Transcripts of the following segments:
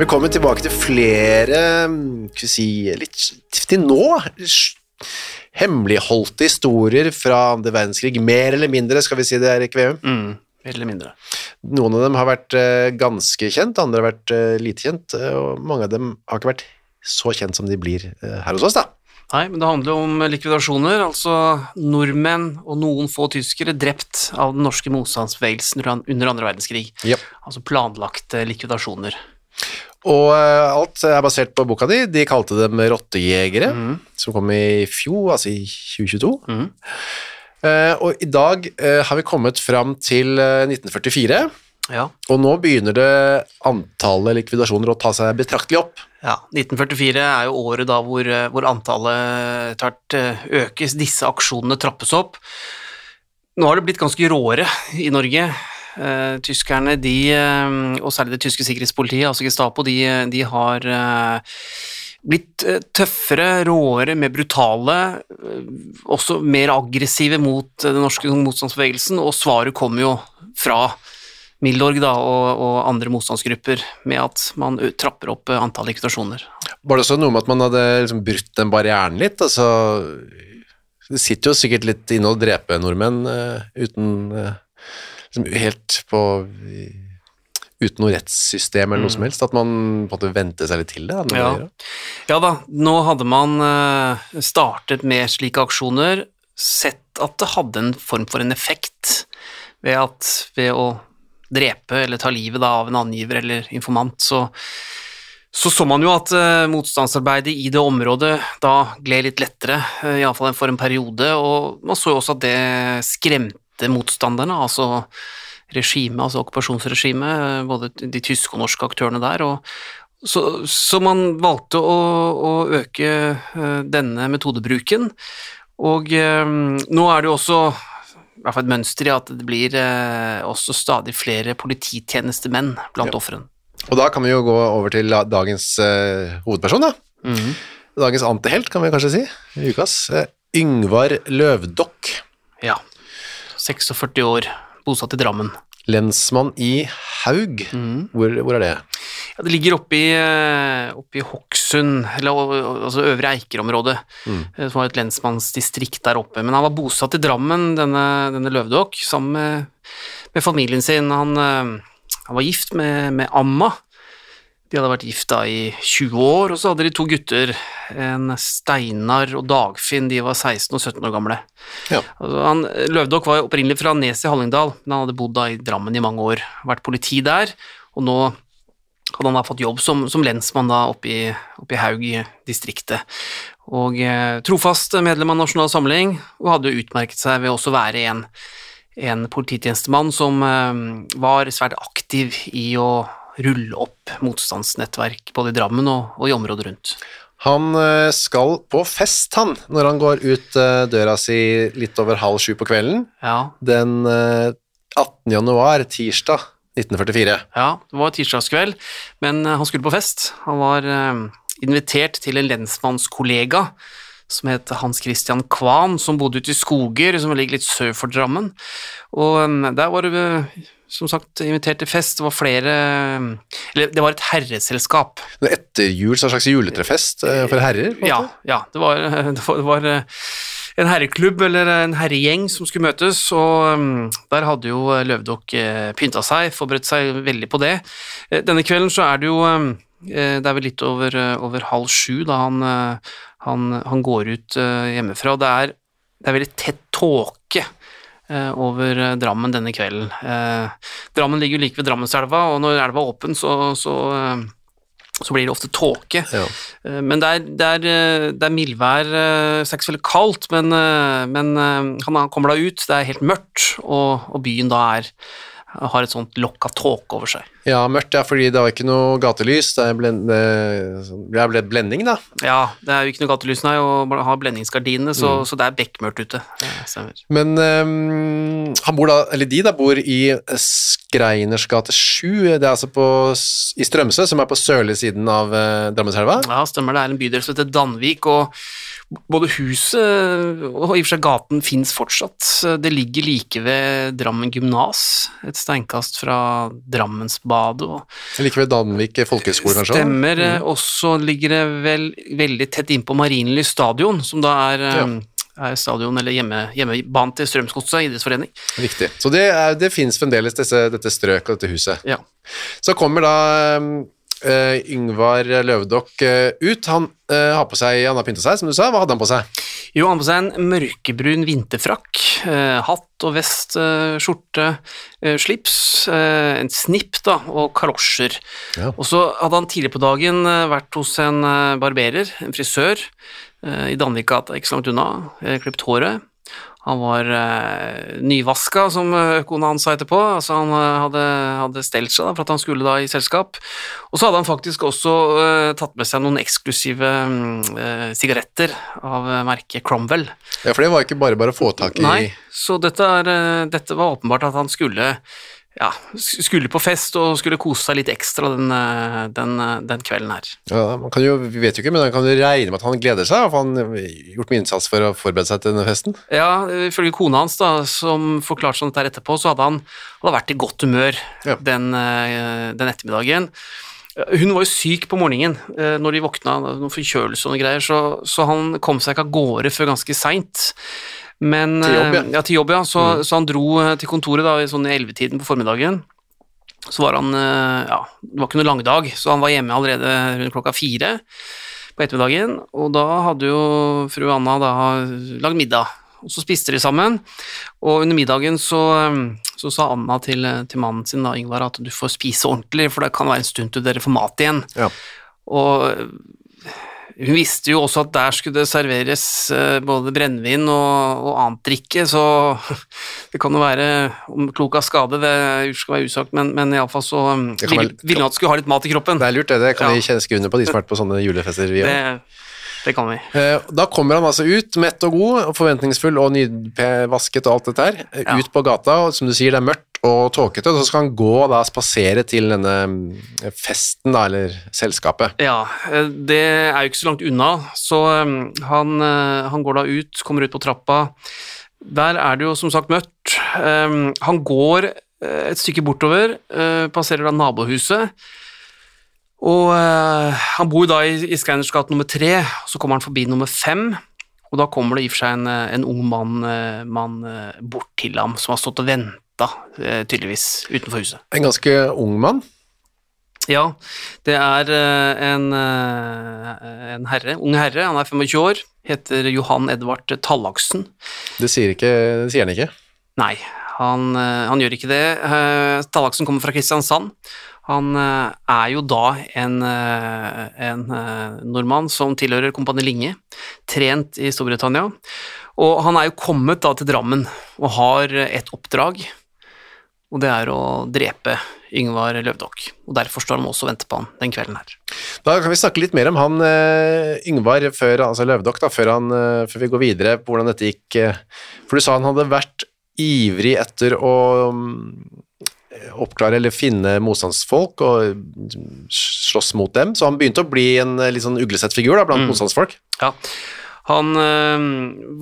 Velkommen tilbake til flere mm, skal vi si, litt til nå hemmeligholdte historier fra andre verdenskrig. Mer eller mindre, skal vi si det, Erik Veum. Mm, mer eller mindre. Noen av dem har vært eh, ganske kjent, andre har vært eh, lite kjent, eh, og mange av dem har ikke vært så kjent som de blir her hos oss, da. Nei, men det handler om likvidasjoner, altså nordmenn og noen få tyskere drept av den norske motstandsbevegelsen under under andre verdenskrig. Yep. Altså planlagte likvidasjoner. Og eh, alt er basert på boka di. De kalte dem rottajegere, som kom i fjor, altså i 2022. Mm. Uh, og i dag uh, har vi kommet fram til uh, 1944, Ja. og nå begynner det antallet likvidasjoner å ta seg betraktelig opp. ja. 1944 er jo året da hvor, hvor antallet etter hvert økes, disse aksjonene trappes opp. Nå har det blitt ganske råere i Norge. Eh, tyskerne, de, eh, og særlig det tyske sikkerhetspolitiet, altså Gestapo, de, de har eh, blitt tøffere, råere, mer brutale, også mer aggressive mot den norske motstandsbevegelsen, og svaret kommer jo fra Milorg da, og, og andre motstandsgrupper med at man trapper opp antall likvidasjoner. Var det også noe med at man hadde liksom brutt den barrieren litt? Altså, det sitter jo sikkert litt inne å drepe nordmenn uh, uten liksom helt på uten noe rettssystem eller noe som helst, at man på en måte vente seg litt til det? Ja. Ja da, nå hadde man eh, startet med slike aksjoner, sett at det hadde en form for en effekt ved at ved å drepe eller ta livet da, av en angiver eller informant, så så så man jo at eh, motstandsarbeidet i det området da gled litt lettere, uh, iallfall for en periode, og man så jo også at det skremte motstanderne, altså regimet, altså okkupasjonsregimet, både de tyske og norske aktørene der, og så, så man valgte å, å øke eh, denne metodebruken, og eh, nå er det jo også i hvert fall et mønster i at det blir eh, også stadig flere polititjenestemenn blant Ja. ofrene. Og da kan vi jo gå over til dagens eh, hovedperson, da. Dagens antihelt, kan vi kanskje si, ukas. Eh, Yngvar Løvdokk, Ja. 46 år, bosatt i Drammen. lensmann i Haug. Hvor, hvor er det? Ja, det ligger oppe i, eh, oppe i Hokksund, eller altså Øvre Eiker-området, mm. som var et lensmannsdistrikt der oppe. Men han var bosatt i Drammen, denne, denne Løvdåk, sammen med, med familien sin. Han, eh, han var gift med, med Amma. De hadde vært gifta i 20 år, og så hadde de to gutter, en Steinar og Dagfinn, de var 16 og 17 år gamle. Ja. Altså, han, Løvdok var opprinnelig fra Nes i Hallingdal, men han hadde bodd da i Drammen i mange år, vært politi der, og nå hadde han da fått jobb som, som lensmann da oppe i, oppe i Haug i distriktet. Og eh, trofast medlem av Nasjonal Samling, og hadde jo utmerket seg ved også være en, en polititjenestemann som eh, var svært aktiv i å rulle opp motstandsnettverk både i Drammen og, og i området rundt. Han eh, skal på fest, han, når han går ut eh, døra si litt over halv sju på kvelden. Ja, Den eh, 18. januar, tirsdag 1944. Ja, det var tirsdagskveld, men eh, han skulle på fest. Han var eh, invitert til en lensmannskollega som het Hans Christian Kvan, som bodde ute i Skoger, som ligger litt sør for Drammen. Og eh, der var det, eh, som sagt, invitert til fest. Det var flere Eller det var et herreselskap. Etter jul, så en slags juletrefest eh, for herrer? Ja, ja, det var, det var, eh, en herreklubb eller en herregjeng som skulle møtes, og um, der hadde jo Løvdokk pynta seg, forberedt seg veldig på det. Denne kvelden så er det jo um, Det er vel litt over, over halv sju da han, han, han går ut hjemmefra, og det er, det er veldig tett tåke over Drammen denne kvelden. Drammen ligger jo like ved Drammenselva, og når elva er åpen, så, så så blir det ofte tåke. Ja. Eh, men det er, det er, eh, det er mildvær, eh, så veldig kaldt, men, men han kommer da ut, det er helt mørkt, og, og byen da er har et sånt lokk av tåke over seg. Ja, mørkt, ja, fordi det var ikke noe gatelys. Det ble, det ble blending, da. Ja, det er jo ikke noe gatelys, nei, og har blendingsgardinene, så, mm. så, det er bekmørkt ute. Men um, han bor da, eller de da, bor i Skreiners gate 7, det er altså på, i Strømsø, som er på sørlige siden av uh, Drammenselva? Ja, stemmer, det er en bydel som heter Danvik, og både huset og i og for seg gaten fins fortsatt. Det ligger like ved Drammen gymnas, et steinkast fra Drammensbadet. Like ved Danvik folkehøgskole, kanskje? Stemmer. Mm. Og så ligger det vel veldig tett innpå Marienlyst stadion, som da er ja um, er stadion eller hjemme, hjemmebanen til Strømsgodset idrettsforening. Riktig. Så det, er, det fins fremdeles disse, dette strøket og dette huset. Ja. Så kommer da um, uh, Yngvar Løvdokk uh, ut. Han uh, har på seg, han har pynta seg, som du sa. Hva hadde han på seg? Jo, han har på seg en mørkebrun vinterfrakk. hatt og vest, skjorte, slips, en snipp da, og kalosjer. Ja. Og så hadde han tidligere på dagen vært hos en barberer, en frisør, i Danvikgata, ikke så langt unna, klippet håret. Han var eh, nyvaska, som eh, kona hans sa etterpå. Altså han eh, hadde, hadde stelt seg da, for at han skulle da i selskap. Og så hadde han faktisk også eh, tatt med seg noen eksklusive eh, sigaretter av eh, merket Cromwell. Ja, for det var ikke bare bare å få tak i Nei, så dette, er, dette var åpenbart at han skulle ja, skulle på fest og skulle kose seg litt ekstra den, eh, den, eh, den kvelden her. Ja, man kan jo, Vi vet jo ikke, men man kan jo regne med at han gleder seg, for han har gjort mye innsats for å forberede seg til denne festen? Ja, ifølge kona hans, da, som forklarte sånn dette etterpå, så hadde han hadde vært i godt humør ja. den, eh, den, ettermiddagen. Hun var jo syk på morgenen når de våkna, noen forkjølelse og noen greier, så, så han kom seg ikke av gårde før ganske seint. Men, til jobb, ja. Eh, ja, til jobb, ja. Så, mm. så han dro eh, til kontoret da, i sånn ellevetiden på formiddagen. Så var han eh, Ja, det var ikke noe langdag, så han var hjemme allerede rundt klokka fire på ettermiddagen. Og da hadde jo fru Anna da lagd middag, og så spiste de sammen. Og under middagen så, så sa Anna til, til, mannen sin, da, Ingvar, at du får spise ordentlig, for det kan være en stund til dere får mat igjen. Ja. Og hun visste jo også at der skulle det serveres eh, både brennevin og, og annet drikke, så det kan jo være om klok av skade, det skal være usagt, men, men iallfall så um, ville vil hun at skulle ha litt mat i kroppen. Det er lurt, det. Det kan ja. vi kjenne skrive under på, de som har vært på sånne julefester. Vi, har. Det kan vi. Eh, da kommer han altså ut, mett og god, forventningsfull og nydvasket og alt dette her. Ja. Ut på gata, og som du sier, det er mørkt og tåkete, så skal han gå og da spasere til denne mm, festen, da, eller selskapet. Ja, eh, det er jo ikke så langt unna, så mm, han, eh, han går da ut, kommer ut på trappa. Der er det jo som sagt mørkt. Han går et stykke bortover, passerer da nabohuset. Og han bor da i, i gate nummer tre, så kommer han forbi nummer fem, og da kommer det i og for seg en, eh, en ung mann, uh, bort til ham, som har stått og venta, tydeligvis, utenfor huset. En ganske ung mann? Ja, det er en, en herre, ung herre, han er 25 år, heter Johan Edvard Tallaksen. Det sier, ikke, det sier han ikke? Nei, han, han gjør ikke det. Tallaksen kommer fra Kristiansand. Han eh, er jo da en, eh, en eh, nordmann som tilhører Kompani Linge, trent i Storbritannia. Og han er jo kommet da til Drammen og har et oppdrag, og det er å drepe Yngvar Løvdokk. Og derfor står han også og venter på han den kvelden her. Da kan vi snakke litt mer om han Yngvar før, altså Løvdokk, da, før, han, før vi går videre på hvordan dette gikk. For du sa han hadde vært ivrig etter å mm, oppklare eller finne motstandsfolk og slåss mot dem. Så han begynte å bli en litt sånn uglesett figur da, blant mm. motstandsfolk. Ja. Han øh,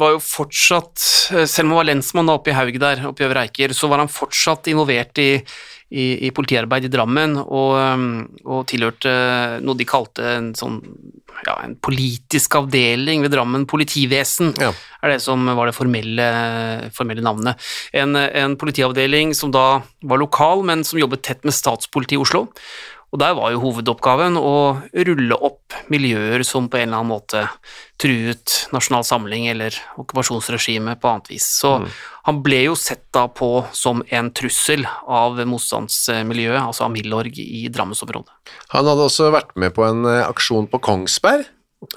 var jo fortsatt, øh, selv om han var lensmann oppe i Haug der, oppe i Øvre Eiker, så var han fortsatt involvert i, i, i politiarbeid i Drammen, og, øhm, og tilhørte noe de kalte en sånn ja, en politisk avdeling ved Drammen politivesen, Ja. er det som var det formelle, formelle navnet. En, en politiavdeling som da var lokal, men som jobbet tett med statspolitiet i Oslo. Og der var jo hovedoppgaven å rulle opp miljøer som på en eller annen måte truet nasjonal samling eller okkupasjonsregimet på annet vis. Så han ble jo sett da på som en trussel av motstandsmiljøet, altså av Milorg i Drammensområdet. Han hadde også vært med på en eh, aksjon på Kongsberg,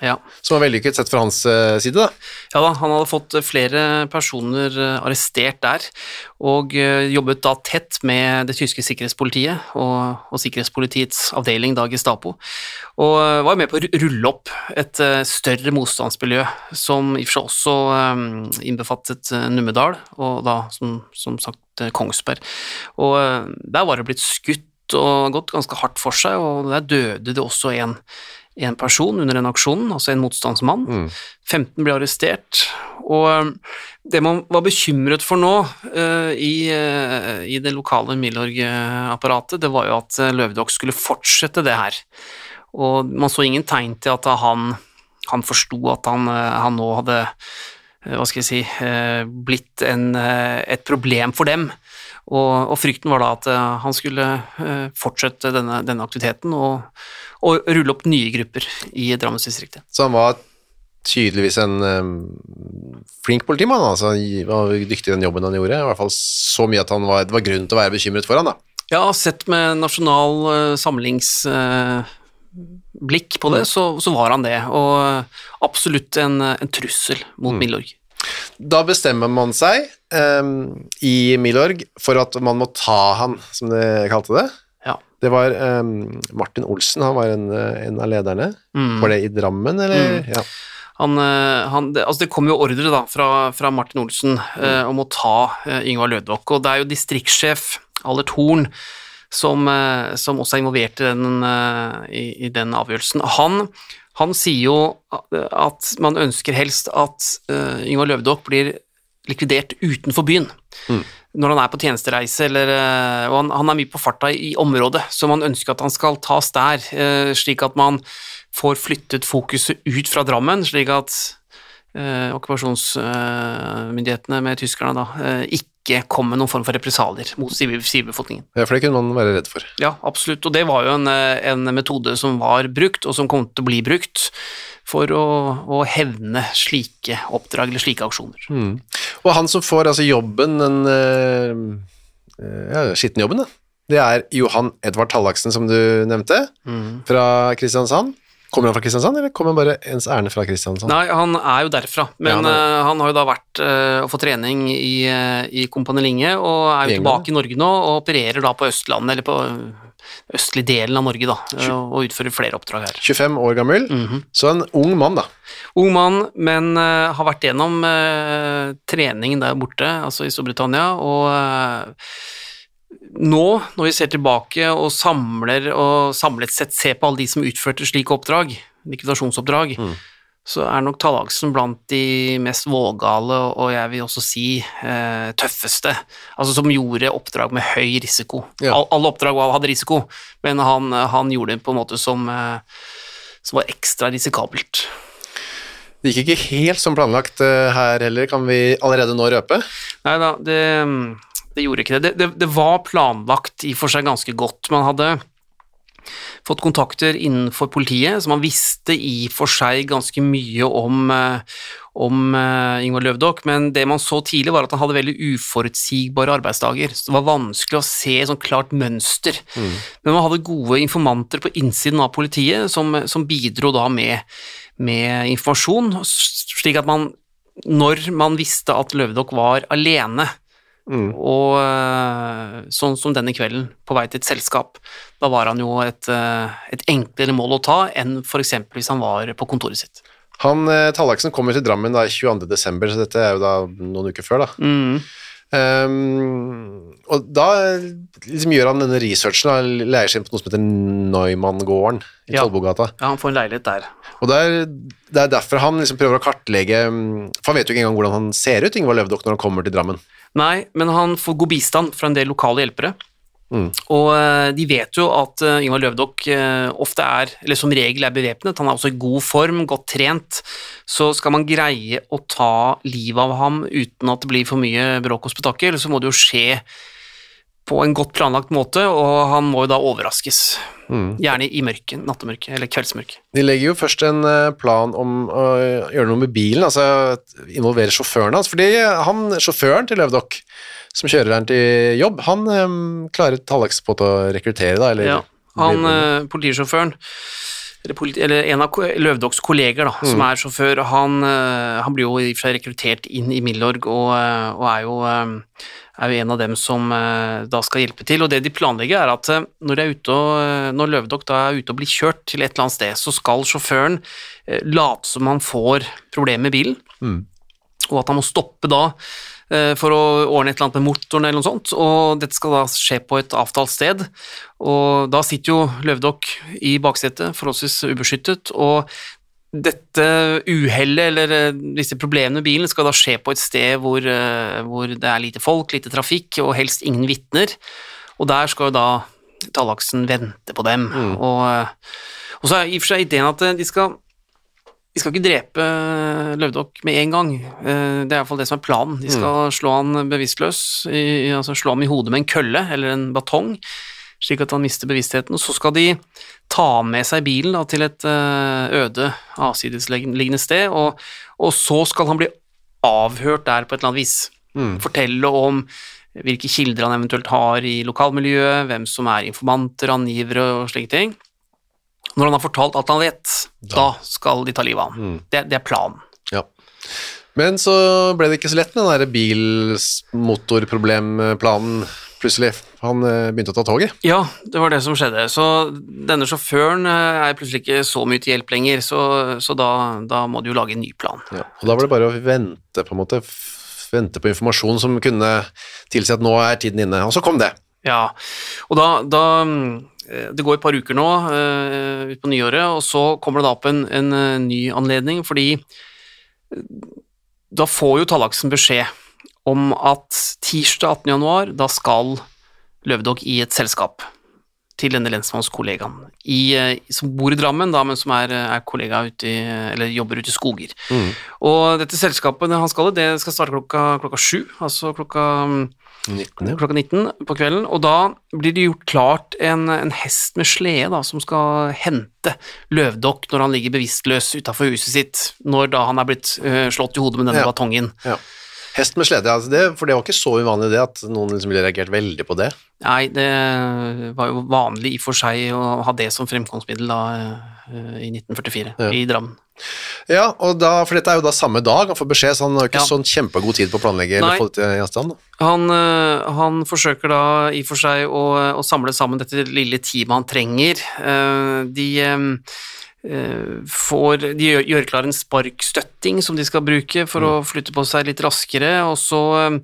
Ja. som var vellykket sett fra hans eh, side. da. Ja da, han hadde fått flere personer eh, arrestert der, og eh, jobbet da tett med det tyske sikkerhetspolitiet og, og sikkerhetspolitiets avdeling, da Gestapo, og eh, var med på å rulle opp et eh, større motstandsmiljø, som i og for seg også eh, innbefattet eh, Numedal, og da som, som sagt eh, Kongsberg. Og eh, der var det blitt skutt og gått ganske hardt for seg, og der døde det også en en person under en aksjon, altså en motstandsmann. 15 ble arrestert, og eh, det man var bekymret for nå uh, i, uh, i det lokale Milorg-apparatet, det var jo at Løvedok skulle fortsette det her. Og man så ingen tegn til at han, han forsto at han, han nå hadde hva skal jeg si, blitt en, et problem for dem. Og, og frykten var da at han skulle fortsette denne, denne aktiviteten og, og rulle opp nye grupper i Drammensdistriktet. Så han var tydeligvis en um, flink politimann. altså Han var dyktig i den jobben han gjorde. I hvert fall så mye at han var, det var grunn til å være bekymret for han da. Ja, sett med nasjonal uh, samlingsblikk på det, så, så var han det. Og eh, absolutt en, en trussel mot Milorg. Da bestemmer man seg um, i Milorg for at man må ta han, som de kalte det. Det var um, Martin Olsen, han var en, eh, en av lederne. Var det i Drammen, eller? Ja. Han, eh, han, det, altså det kom jo ordre da, fra, fra Martin Olsen eh, om å ta eh, Yngvar Lødvåg, og det er jo distriktssjef Allert Horn som, eh, som også er involvert i den, eh, i, i den avgjørelsen. Han, han sier jo at man ønsker helst at eh, Yngvar Løvdokk blir likvidert utenfor byen. Når han er på tjenestereise, eller, eh, og han, han er mye på farta i området, så man ønsker at han skal tas der, eh, slik at man får flyttet fokuset ut fra Drammen, slik at eh, okkupasjonsmyndighetene med tyskerne da eh, ikke kom med noen form for represalier mot sivil- sivilbefolkningen. ja, for det kunne man være redd for. Ja, absolutt, og det var jo en, eh, en metode som var brukt, og som kom til å bli brukt for å, å hevne slike oppdrag eller slike aksjoner. Og han som får altså jobben, den eh, eh, ja, skittenjobben, da, det er Johan Edvard Tallaksen, som du nevnte, fra Kristiansand. Kommer han fra Kristiansand, eller kommer han bare ens ærend fra Kristiansand? Nei, han er jo derfra, men Ja, han er- eh, han har jo da vært eh, og fått trening i, uh, i Kompani Linge, og er jo tilbake i Norge nå og opererer da på Østlandet, eller på østlig delen av Norge, da, eh, og utfører flere oppdrag her. 25 år gammel, Mhm. så en ung mann, da. Ung mann, men uh, har vært gjennom uh, trening der borte, altså i Storbritannia, og eh, nå, når vi ser tilbake og samler og samlet sett ser på alle de som utførte slike oppdrag, likvidasjonsoppdrag, så er nok Tallaksen blant de mest vågale og jeg vil også si eh, tøffeste, altså som gjorde oppdrag med høy risiko. Ja. All, alle oppdrag hadde risiko, men han, han gjorde det på en måte som, eh, som var ekstra risikabelt. Det gikk ikke helt som planlagt eh, her heller, kan vi allerede nå røpe. Nei da, det, det gjorde ikke det. Det, det. det var planlagt i for seg ganske godt. Man hadde fått kontakter innenfor politiet, så man visste i for seg ganske mye om, eh, om eh, Ingvar Løvdok, men det man så tidlig var at han hadde veldig uforutsigbare arbeidsdager, så det var vanskelig å se et sånt klart mønster. Men man hadde gode informanter på innsiden av politiet som, som bidro da med, med informasjon, slik at man når man visste at Løvdok var alene, og øh, sånn som denne kvelden, på vei til et selskap, da var han jo et, øh, et enklere mål å ta enn for eksempel hvis han var på kontoret sitt. Han, eh, Tallaksen kommer til Drammen da 22. desember, så dette er jo da noen uker før da. Mm. Um, og da liksom gjør han denne researchen, da, leier seg inn på noe som heter Neumann-gården i Ja. Tollbogata. Ja, han får en leilighet der. Og det er, det er derfor han liksom prøver å kartlegge um, For han vet jo ikke engang hvordan han ser ut, Ingvar Løvdok, når han kommer til Drammen. Nei, men han får god bistand fra en del lokale hjelpere. Og eh, de vet jo at eh, Ingvar Løvdokk eh, ofte er, eller som regel er bevæpnet, han er også i god form, godt trent, så skal man greie å ta livet av ham uten at det blir for mye bråk og spetakkel, så må det jo skje på en godt planlagt måte, og han må jo da overraskes. Gjerne i mørket, nattemørket, eller kveldsmørket. De legger jo først en eh, plan om å gjøre noe med bilen, altså involvere sjåføren hans. Fordi han, sjåføren til Løvdokk, som kjører han til jobb, han um, klarer Tallaks på å rekruttere, da, eller Ja, han, eh, politisjåføren, eller, politi eller en av Løvdoks Løvdokks kolleger da, som er sjåfør, han, eh, han blir jo i og for seg rekruttert inn i Milorg og, og er, jo, eh, er jo en av dem som eh, da skal hjelpe til. Og det de planlegger er at eh, når, og, eh, når Løvedokk da er ute og blir kjørt til et eller annet sted, så skal sjåføren late som han får problemer med bilen, og at han må stoppe da for å ordne et eller annet med motoren eller noe sånt, og dette skal da skje på et avtalt sted, og da sitter jo Løvdokk i baksetet, forholdsvis ubeskyttet, og dette uhellet eller eh, disse problemene med bilen skal da skje på et sted hvor, eh, hvor det er lite folk, lite trafikk og helst ingen vitner, og der skal jo da Tallaksen vente på dem, og, eh, og så er i og for seg ideen at de skal de skal ikke drepe Løvdokk med en gang. Det er iallfall det som er planen. De skal slå han bevisstløs, i, altså slå ham i hodet med en kølle eller en batong, slik at han mister bevisstheten. Og så skal de ta med seg bilen da, til et eh, øde, avsidesliggende sted, og, og så skal han bli avhørt der på et eller annet vis. Fortelle om hvilke kilder han eventuelt har i lokalmiljøet, hvem som er informanter, angivere og slike ting. Når han har fortalt alt han vet, da, skal de ta livet av ham. Det, det er planen. Ja. Men så ble det ikke så lett med den der bilmotorproblemplanen plutselig. Han eh, begynte å ta toget. Ja, det var det som skjedde. Så denne sjåføren eh, er plutselig ikke så mye til hjelp lenger, så, så da, da må du jo lage en ny plan. Ja. Og da var det bare å vente på en måte, vente på informasjon som kunne tilsi at nå er tiden inne. Og så kom det. Ja, og da, da eh, Det går et par uker nå uh, ut på nyåret, og så kommer det da opp en, en ny anledning, fordi da får jo Tallaksen beskjed om at tirsdag 18. januar, da skal Løvdokk i et selskap til denne lensmannskollegaen i, eh, som bor i Drammen, da, men som er, er kollega ute i, eller jobber ute i Skoger. Og dette selskapet han skal i, det skal starte klokka, klokka sju, altså klokka 19, ja. klokka 19 på kvelden, og da blir det gjort klart en, en hest med slede da, som skal hente Løvdokk når han ligger bevisstløs utenfor huset sitt, når da han er blitt uh, slått i hodet med denne Ja. batongen. Ja. Hest med slede, altså det, for det var ikke så uvanlig det at noen liksom ville reagert veldig på det. Nei, det var jo vanlig i og for seg å ha det som fremkomstmiddel da, øh, i 1944 Ja. i Drammen. Ja, og da, for dette er jo da samme dag han får beskjed, så han har ikke Ja. sånn kjempegod tid på å planlegge Nei. eller få det til i stand. da. Han, øh, han forsøker da i og for seg å, å samle sammen dette lille teamet han trenger. Eh, De eh, eh, får De gjør, gjør klar en sparkstøtting som de skal bruke for å flytte på seg litt raskere, og så, eh,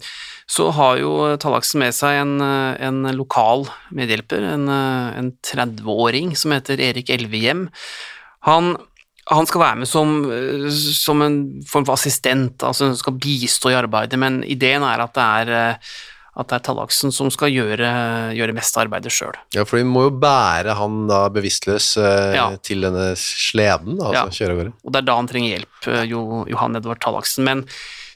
så har jo Tallaksen med seg en, eh, en lokal medhjelper, en, eh, en 30-åring som heter Erik Elvehjem. Han han skal være med som, eh, som en form for assistent, altså han skal bistå i arbeidet, men ideen er at det er, eh, at det er Tallaksen som skal gjøre, gjøre mest av arbeidet sjøl. Ja, for vi må jo bære han da bevisstløs eh, Ja. til denne sleden, da, altså Ja. kjøre av gårde. Og det er da han trenger hjelp, eh, jo, Johan Edvard Tallaksen. Men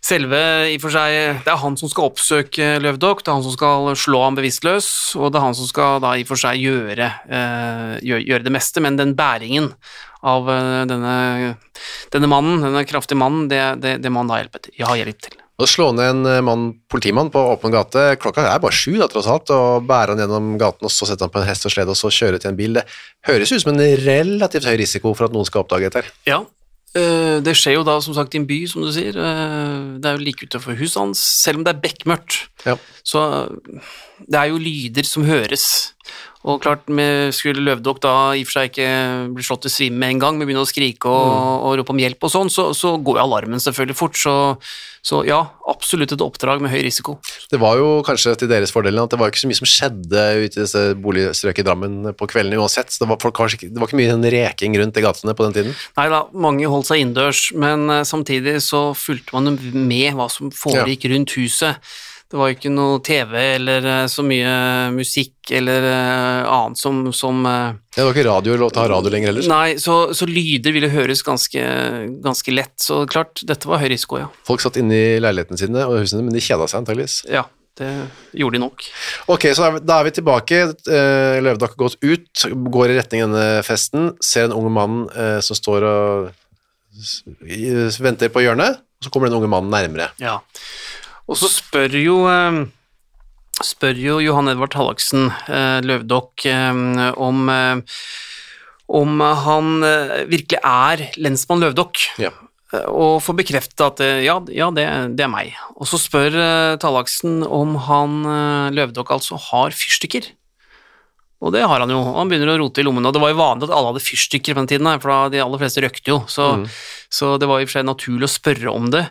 selve i og for seg Det er han som skal oppsøke Løvdok, det er han som skal slå ham bevisstløs, og det er han som skal da i og for seg gjøre, eh, gjøre, gjøre det meste, men den bæringen av eh, denne, denne mannen, denne kraftige mannen, det, det, det må han da hjelpe til, Ja, hjelp til. Å slå ned en eh, mann, politimann på åpen gate, klokka er bare sju da, tross alt, og bære han gjennom gaten og så sette han på en hest og slede og så kjøre til en bil, det høres ut som en relativt høy risiko for at noen skal oppdage dette. Ja, eh, det skjer jo da som sagt i en by, som du sier. Eh, Det er jo like utenfor huset hans, selv om det er bekmørkt. Ja. Så det er jo lyder som høres. Og klart, skulle Løvdokk da i og for seg ikke bli slått til svime med en gang, men begynne å skrike og, og rope om hjelp og sånn, så, så går jo alarmen selvfølgelig fort. Så, så ja, absolutt et oppdrag med høy risiko. Det var jo kanskje til deres fordel at det var ikke så mye som skjedde ute i disse boligstrøk i Drammen på kveldene uansett, så det var, folk, det var ikke mye en reking rundt i gatene på den tiden. Nei da, mange holdt seg innendørs, men eh, samtidig så fulgte man med hva som foregikk rundt huset. Det var jo ikke noe TV eller eh, så mye musikk eller eh, annet som, som eh, Ja, det var ikke radio, lov til å ha radio lenger heller. Nei, så, så lyder ville høres ganske, ganske lett. Så klart, dette var høy risiko, ja. Folk satt inne i leilighetene sine og husene, men de kjeda seg antageligvis. Ja, det gjorde de nok. Ok, så er vi- da er vi tilbake. Eh, har gått ut, går i retning denne festen, ser en ung mann eh, som står og venter på hjørnet, og så kommer den unge mannen nærmere. Ja. Og så spør jo eh, spør jo Johan Edvard Hallaksen eh, Løvdokk eh, om om han virkelig er lensmann Løvdokk. Ja. Og får bekreftet at ja, ja det, det er meg. Og så spør Tallaksen om han Løvdokk altså har fyrstikker. Og det har han jo. Han begynner å rote i lommene. Og det var jo vanlig at alle hadde fyrstikker på den tiden, for da de aller fleste røkte jo. Så, så det var i og for seg naturlig å spørre om det.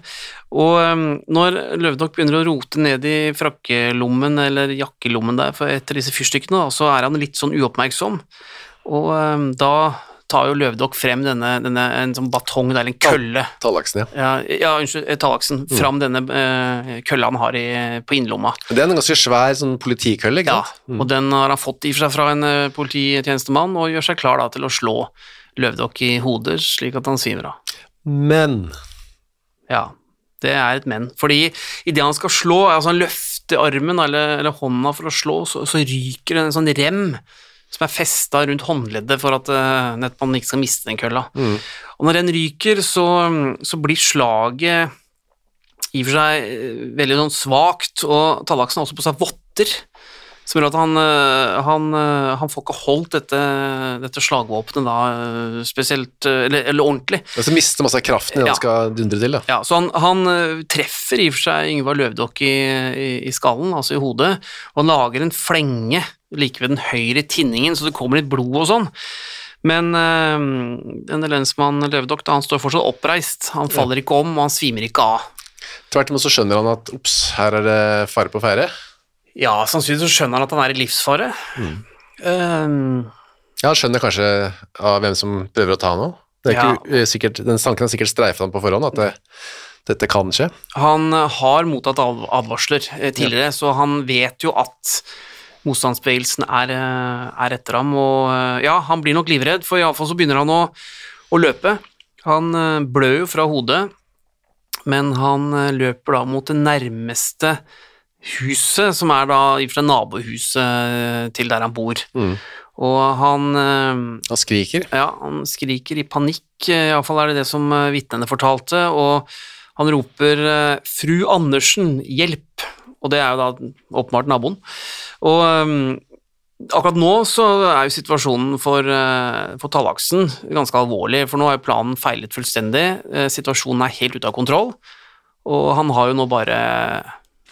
Og um, når Løvdokk begynner å rote ned i frakkelommen eller jakkelommen der for etter disse fyrstikkene, så er han litt sånn uoppmerksom. Og um, da tar jo Løvdokk frem denne, denne en sånn batong, eller en kølle. Tallaksen, ja. Ja, ja unnskyld, tallaksen. Tallaksen. Fram denne uh, kølla han har i, på innlomma. Det er en ganske svær sånn politikølle, ikke sant? Ja, mm. og den har han fått i for seg fra en uh, polititjenestemann, og gjør seg klar da til å slå Løvdokk i hodet, slik at han svimer av. Men Ja, det er et men. Fordi idet han skal slå, altså han løfter armen eller, eller hånda for å slå, så, så ryker en sånn rem som er festa rundt håndleddet for at uh, nettopp ikke skal miste den kølla. Og når den ryker, så, så blir slaget i og for seg eh, veldig sånn svakt, og Tallaksen har også på seg votter. Som gjør at han, eh, han, eh, han får ikke holdt dette, dette slagvåpenet da eh, spesielt Eller, eller ordentlig. Og så mister masse av kraften idet Ja. han skal dundre til. Da. Ja, så han, han treffer i og for seg Yngvar Løvdokk i, i, i skallen, altså i hodet, og han lager en flenge like ved den høyre tinningen, så det kommer litt blod og sånn. Men øh, denne lensmann Løvdokk, han står fortsatt oppreist. Han faller ikke om, og han svimer ikke av. Tvert imot så skjønner han at ops, her er det fare på ferde. Ja, sannsynligvis så skjønner han at han er i livsfare. Ehm, Ja, han skjønner kanskje av hvem som prøver å ta han òg. Er Ja. sikkert, den tanken har sikkert streifet han på forhånd, at det, dette kan skje. Han eh, har mottatt adv- advarsler tidligere, tidligere, så han vet jo at motstandsbevegelsen er, eh, er etter ham, og eh, ja, han blir nok livredd, for iallfall så begynner han å, å løpe. Han eh, blør jo fra hodet, men han eh, løper da mot det nærmeste huset, som er da i og for seg nabohuset til der han bor. Og han eh, Han skriker. ja, han skriker i panikk, eh, iallfall er det det som eh, vitnene fortalte, og han roper 'Fru Andersen, hjelp!' Og det er jo da åpenbart naboen. Og akkurat nå så er jo situasjonen for, for Tallaksen ganske alvorlig, for nå har jo planen feilet fullstendig. Situasjonen er helt ute av kontroll, og han har jo nå bare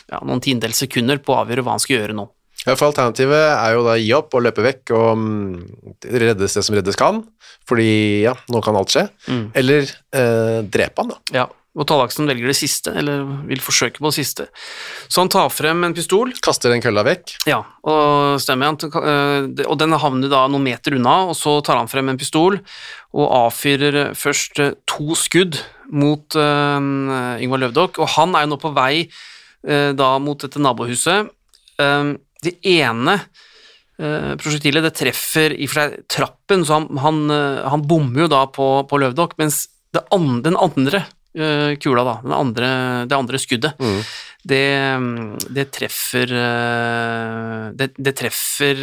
ja, noen tiendedels sekunder på å avgjøre hva han skal gjøre nå. Ja, for Alternativet er jo da gi opp og løpe vekk og mm, reddes det som reddes kan, fordi ja, nå kan alt skje. Eller eh, drepe han, da. Ja, og Tallaksen velger det siste, eller vil forsøke på det siste. Så han tar frem en pistol, Kaster den kølla vekk. ja, og stemmer, han, øh, og den havner da noen meter unna, og så tar han frem en pistol og avfyrer først øh, to skudd mot uh, Yngvar Løvdokk, og han er jo nå på vei da mot dette nabohuset. Um, det ene uh, prosjektilet det treffer i og for seg trappen, så han, han, han bommer jo da på, på Løvdokk, mens det an, den andre kula, da, den andre, det andre skuddet, det, det treffer det, det treffer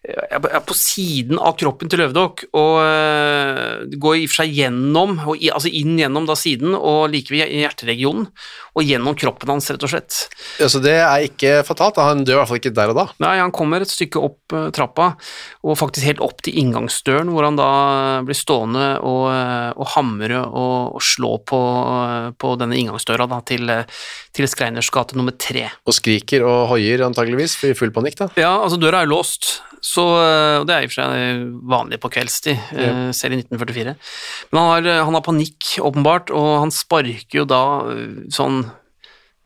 på siden av kroppen til Løvdokk, og øh, går i og for seg gjennom, og i, altså inn gjennom da siden, og like ved hjerteregionen, og gjennom kroppen hans, rett og slett. Ja, så det er ikke fatalt. da. Han dør i hvert fall ikke der og da. Nei, han kommer et stykke opp eh, trappa, og faktisk helt opp til inngangsdøren, hvor han da blir stående og, eh, og hamre og, og slå på, eh, på denne inngangsdøra da, til, eh, til Skreiners gate nummer tre. Og skriker og hoier antageligvis, blir i full panikk, da. Ja, altså døra er låst, så, eh, det er i og for seg vanlig på kveldstid, eh, selv i 1944. Men han har, han har panikk, åpenbart, og han sparker jo da eh, sånn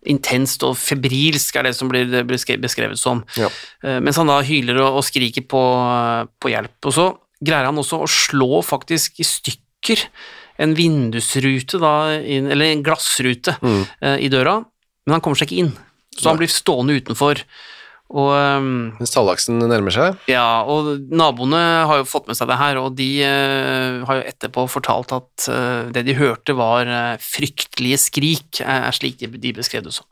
intenst og febrilsk, er det som blir beskrevet som. Ja. Eh, Mens han da hyler og, og skriker på, på hjelp. Og så greier han også å slå faktisk i stykker en vindusrute, da, eller en glassrute, eh, i døra, men han kommer seg ikke inn. Så han blir stående utenfor. Og Mens tallaksen nærmer seg. ja, og naboene har jo fått med seg det her, og de uh, har jo etterpå fortalt at uh, det de hørte var uh, fryktelige skrik, er, slik de, de beskrev det som.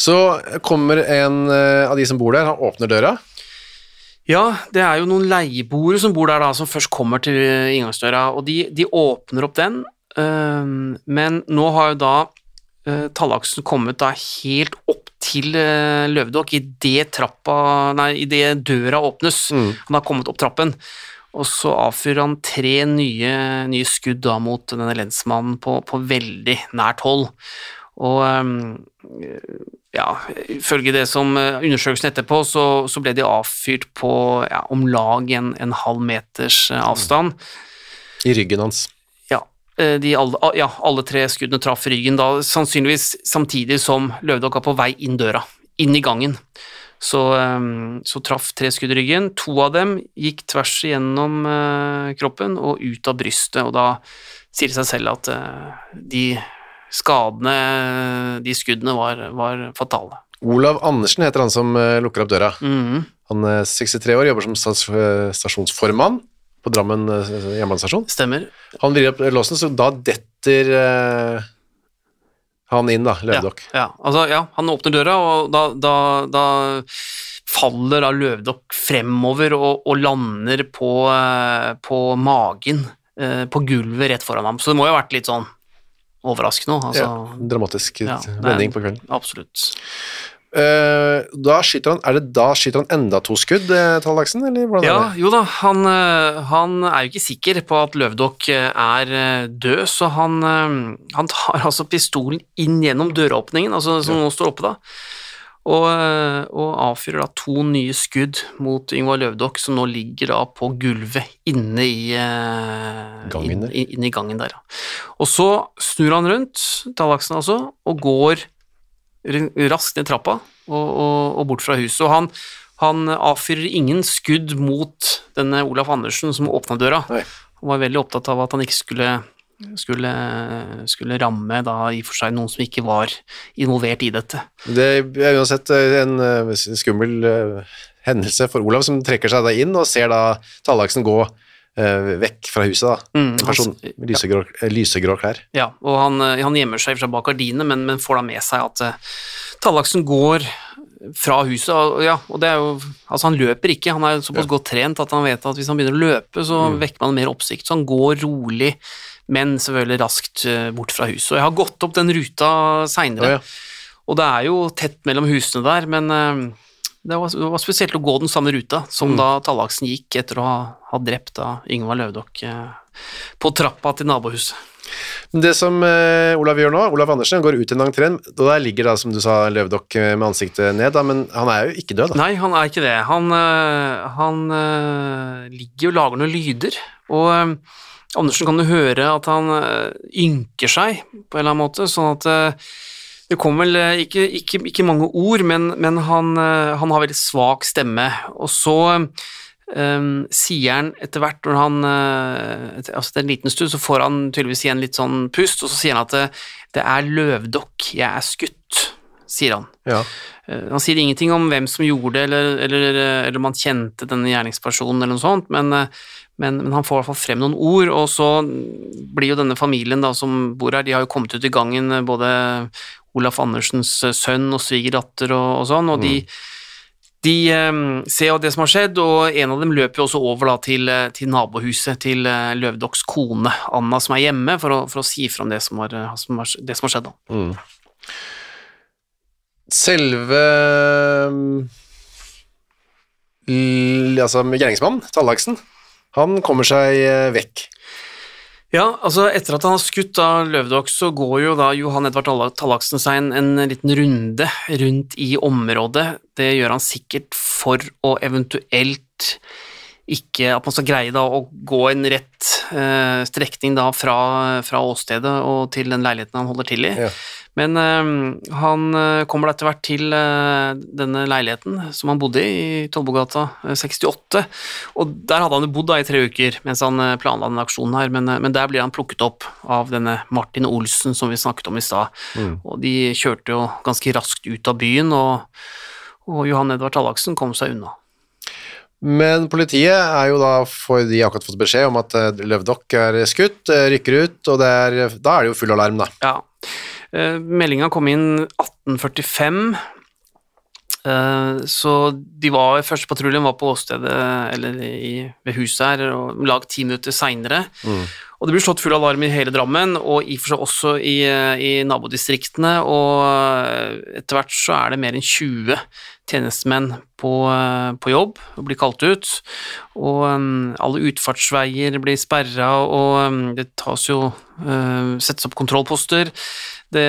Så kommer en av de som bor der, han åpner døra. Ja, det er jo noen leieboere som bor der da, som først kommer til inngangsdøra, og de, de åpner opp den, men nå har jo da tallaksen kommet da helt opp til uh, Løvedokk idet trappa, nei, idet døra åpnes. Han har kommet opp trappen, og så avfyrer han tre nye, nye skudd da mot denne lensmannen på, på veldig nært hold. Og ehm, ja, ifølge det som eh, undersøkelsen etterpå, så, så ble de avfyrt på ja, om lag en, en halv meters eh, avstand. I ryggen hans. Eh, de alle, ah, ja, alle tre skuddene traff ryggen da, sannsynligvis samtidig som Løvdokk var på vei inn døra, inn i gangen. Så, ehm, så traff tre skudd i ryggen. To av dem gikk tvers igjennom eh, kroppen og ut av brystet, og da sier det seg selv at eh, de skadene, de skuddene, var, var fatale. Olav Andersen heter han som eh, lukker opp døra. Mhm. Han er 63 år, jobber som eh, stasjonsformann på Drammen eh, jernbanestasjon. Stemmer. Han vrir opp låsen, så da detter eh, han inn, da, Løvdokk. Ja, ja, altså, ja, han åpner døra, og da, da, da faller da Løvdokk fremover og, og lander på, eh, på magen, på gulvet rett foran ham. Så det må jo ha vært litt sånn overraskende. Altså, Ja, dramatisk vending på kvelden. Absolutt. Eh, da skyter han Er det da skyter han enda to skudd, eh, Tallaksen, eller hvordan Ja, er det? jo da, han, eh, han er jo ikke sikker på at Løvdokk er død, så han, han tar altså pistolen inn gjennom døråpningen, altså som nå står oppe da, og, og avfyrer da to nye skudd mot Yngvar Løvdokk, som nå ligger da på gulvet inne i, Gangen der. inn, inn, i gangen der. ja. Og så snur han rundt, Tallaksen altså, og går raskt ned trappa og, og, og bort fra huset. Og han, han avfyrer ingen skudd mot denne Olaf Andersen som åpna døra. Nei. Han var veldig opptatt av at han ikke skulle, skulle, skulle ramme da i for seg noen som ikke var involvert i dette. Det er uansett eh, en eh, skummel eh, hendelse for Olav, som trekker seg da inn og ser da Tallaksen gå eh, vekk fra huset. da. Mm, en person med lysegrå, ja. lysegrå klær. Ja, og han, eh, han gjemmer seg bak gardinene, men, men får da med seg at uh, Tallaksen går fra huset, og, ja, og det er jo Altså, han løper ikke, han er såpass godt trent at han vet at hvis han begynner å løpe, så Mm. vekker man mer oppsikt, så han går rolig, men selvfølgelig raskt eh, bort fra huset. Og jeg har gått opp den ruta seinere, ja. og det er jo tett mellom husene der, men eh, det var, det var spesielt å gå den samme ruta Mm. som da Tallaksen gikk etter å ha, ha drept da Yngvar Løvdokk eh, på trappa til nabohuset. Men Det som eh, Olav gjør nå, Olav Andersen går ut i en entrén, og der ligger da, som du sa, Løvdokk eh, med ansiktet ned, da, men han er jo ikke død, da. Nei, han er ikke det. Han, øh, han øh, ligger og lager noen lyder, og øh, Andersen kan jo høre at han ynker seg på en eller annen måte, sånn at det kommer vel øh, ikke, ikke, ikke mange ord, men, men han, øh, han har veldig svak stemme, og så um, sier han etter hvert, når han etter, altså etter en liten stund, så får han tydeligvis igjen litt sånn pust, og så sier han at det, det er løvdokk, jeg er skutt, sier han. Ja. Eh, Han sier ingenting om hvem som gjorde det, eller, eller, eller om han kjente denne gjerningspersonen, eller noe sånt, men, eh, men, men han får i hvert fall frem noen ord, og så blir jo denne familien da, som bor her, de har jo kommet ut i gangen, eh, både Olaf Andersens eh, sønn og svigerdatter og, og sånn, og de, de um, ser jo det som har skjedd, og en av dem løper jo også over da, til, eh, til nabohuset til Løvdokks kone, Anna, som er hjemme, for å, for å si fra om det som har, som har, det som har skjedd. Da. Mm. Selve mm, Altså gjerningsmannen, Tallaksen, han kommer seg vekk. Ja, altså etter at han har skutt da Løvdok, så går jo da Johan Edvard Tallaksen seg en, en liten runde rundt i området. Det gjør han sikkert for å eventuelt ikke At man skal greie da å gå en rett eh, strekning da fra, fra åstedet og til den leiligheten han holder til i. Ja. Men eh, han eh, kommer da etter hvert til eh, denne leiligheten som han bodde i, i Tollbugata eh, 68, og der hadde han jo bodd da i tre uker mens han planla denne aksjonen her, men, men der blir han plukket opp av denne Martin Olsen som vi snakket om i stad, og de kjørte jo ganske raskt ut av byen, og, og Johan Edvard Tallaksen kom seg unna. Men politiet er jo da, for de har akkurat fått beskjed om at Løvdokk er skutt, rykker ut, og det er, da er det jo full alarm, da. Ja. Eh, meldinga kom inn 1845, eh, så de var, første patruljen var på åstedet, eller i, ved huset her, og om lag ti minutter seinere. Og det blir slått full alarm i hele Drammen, og i og for seg også i, eh, i nabodistriktene, og etter hvert så er det mer enn 20 tjenestemenn på, på jobb og blir kalt ut, og um, alle utfartsveier blir sperra, og um, det tas jo uh, settes opp kontrollposter. Det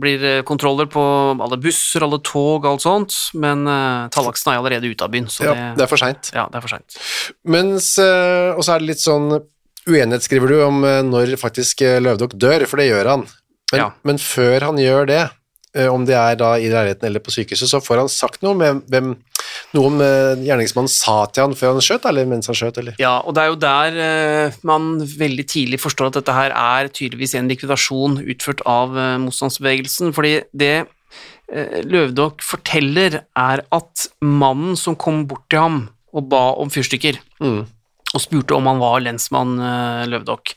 blir eh, kontroller på alle busser, alle tog, alt sånt, men uh, Tallaksen er allerede ute av byen, så Ja, det, det er for seint. ja, det er for seint. Mens, eh, og så er det litt sånn uenighet, skriver du, om uh, når faktisk løvdok Løvdokk dør, for det gjør han. Men, Ja. men før han gjør det, om det er da i leiligheten eller på sykehuset, så får han sagt noe med hvem, noe om eh, gjerningsmannen sa til han før han skjøt, eller mens han skjøt, eller? Ja, og det er jo der eh, man veldig tidlig forstår at dette her er tydeligvis en likvidasjon utført av eh, motstandsbevegelsen, fordi det Løvdok forteller er at mannen som kom bort til ham og ba om fyrstikker, Mm. og spurte om han var lensmann Løvdok,